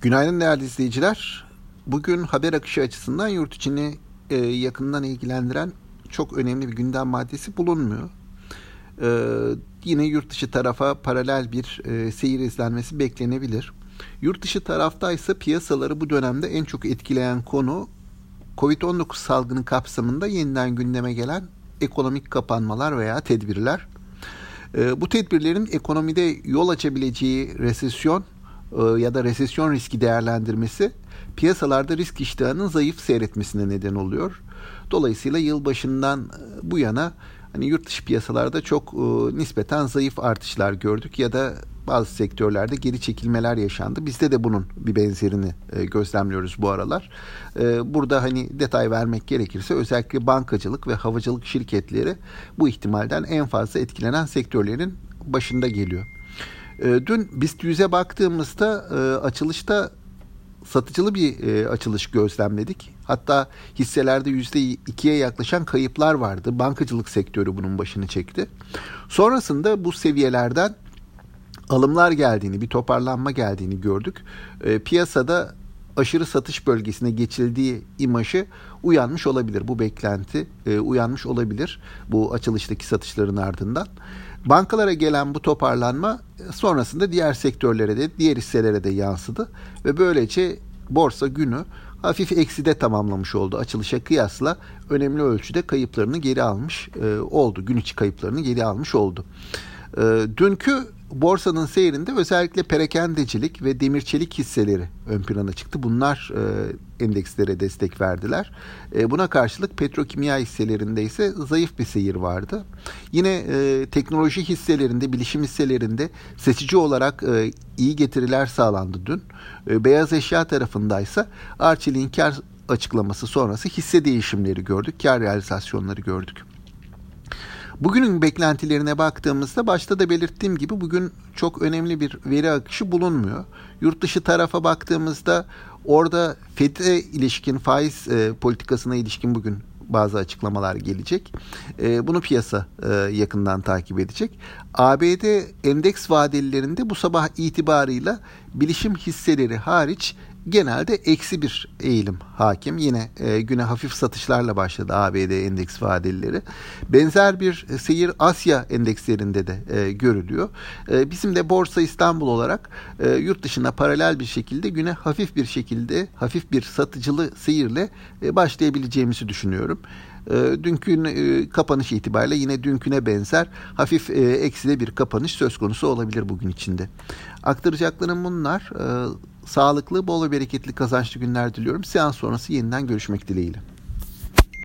Günaydın değerli izleyiciler. Bugün haber akışı açısından yurt içini e, yakından ilgilendiren çok önemli bir gündem maddesi bulunmuyor. E, yine yurt dışı tarafa paralel bir e, seyir izlenmesi beklenebilir. Yurt dışı tarafta ise piyasaları bu dönemde en çok etkileyen konu Covid-19 salgını kapsamında yeniden gündeme gelen ekonomik kapanmalar veya tedbirler. E, bu tedbirlerin ekonomide yol açabileceği resesyon ya da resesyon riski değerlendirmesi piyasalarda risk iştahının zayıf seyretmesine neden oluyor. Dolayısıyla yılbaşından e, bu yana hani yurt dışı piyasalarda çok e, nispeten zayıf artışlar gördük ya da bazı sektörlerde geri çekilmeler yaşandı. Bizde de bunun bir benzerini e, gözlemliyoruz bu aralar. E, burada hani detay vermek gerekirse özellikle bankacılık ve havacılık şirketleri bu ihtimalden en fazla etkilenen sektörlerin başında geliyor. E, dün BIST 100'e baktığımızda e, açılışta satıcılı bir e, açılış gözlemledik. Hatta hisselerde %2'ye yaklaşan kayıplar vardı. Bankacılık sektörü bunun başını çekti. Sonrasında bu seviyelerden alımlar geldiğini, bir toparlanma geldiğini gördük. E, piyasada aşırı satış bölgesine geçildiği imajı uyanmış olabilir. Bu beklenti e, uyanmış olabilir bu açılıştaki satışların ardından. Bankalara gelen bu toparlanma sonrasında diğer sektörlere de diğer hisselere de yansıdı ve böylece borsa günü hafif ekside tamamlamış oldu. Açılışa kıyasla önemli ölçüde kayıplarını geri almış e, oldu. Gün içi kayıplarını geri almış oldu. E, dünkü borsanın seyrinde özellikle perakendecilik ve demir çelik hisseleri ön plana çıktı. Bunlar e, endekslere destek verdiler. E, buna karşılık petrokimya hisselerinde ise zayıf bir seyir vardı. Yine e, teknoloji hisselerinde, bilişim hisselerinde seçici olarak e, iyi getiriler sağlandı dün. E, beyaz eşya tarafındaysa Arçelik'in kar açıklaması sonrası hisse değişimleri gördük, kar realizasyonları gördük. Bugünün beklentilerine baktığımızda başta da belirttiğim gibi bugün çok önemli bir veri akışı bulunmuyor. Yurt dışı tarafa baktığımızda orada FED'e ilişkin faiz e, politikasına ilişkin bugün bazı açıklamalar gelecek. E, bunu piyasa e, yakından takip edecek. ABD endeks vadelilerinde bu sabah itibarıyla bilişim hisseleri hariç genelde eksi bir eğilim hakim. Yine e, güne hafif satışlarla başladı ABD endeks vadelileri. Benzer bir seyir Asya endekslerinde de e, görülüyor. E, bizim de Borsa İstanbul olarak e, yurt dışına paralel bir şekilde güne hafif bir şekilde hafif bir satıcılı seyirle e, başlayabileceğimizi düşünüyorum. E, dünkü e, kapanış itibariyle yine dünküne benzer hafif e, ekside bir kapanış söz konusu olabilir bugün içinde. Aktaracaklarım bunlar. Sağlıklı, bol ve bereketli kazançlı günler diliyorum. Seans sonrası yeniden görüşmek dileğiyle.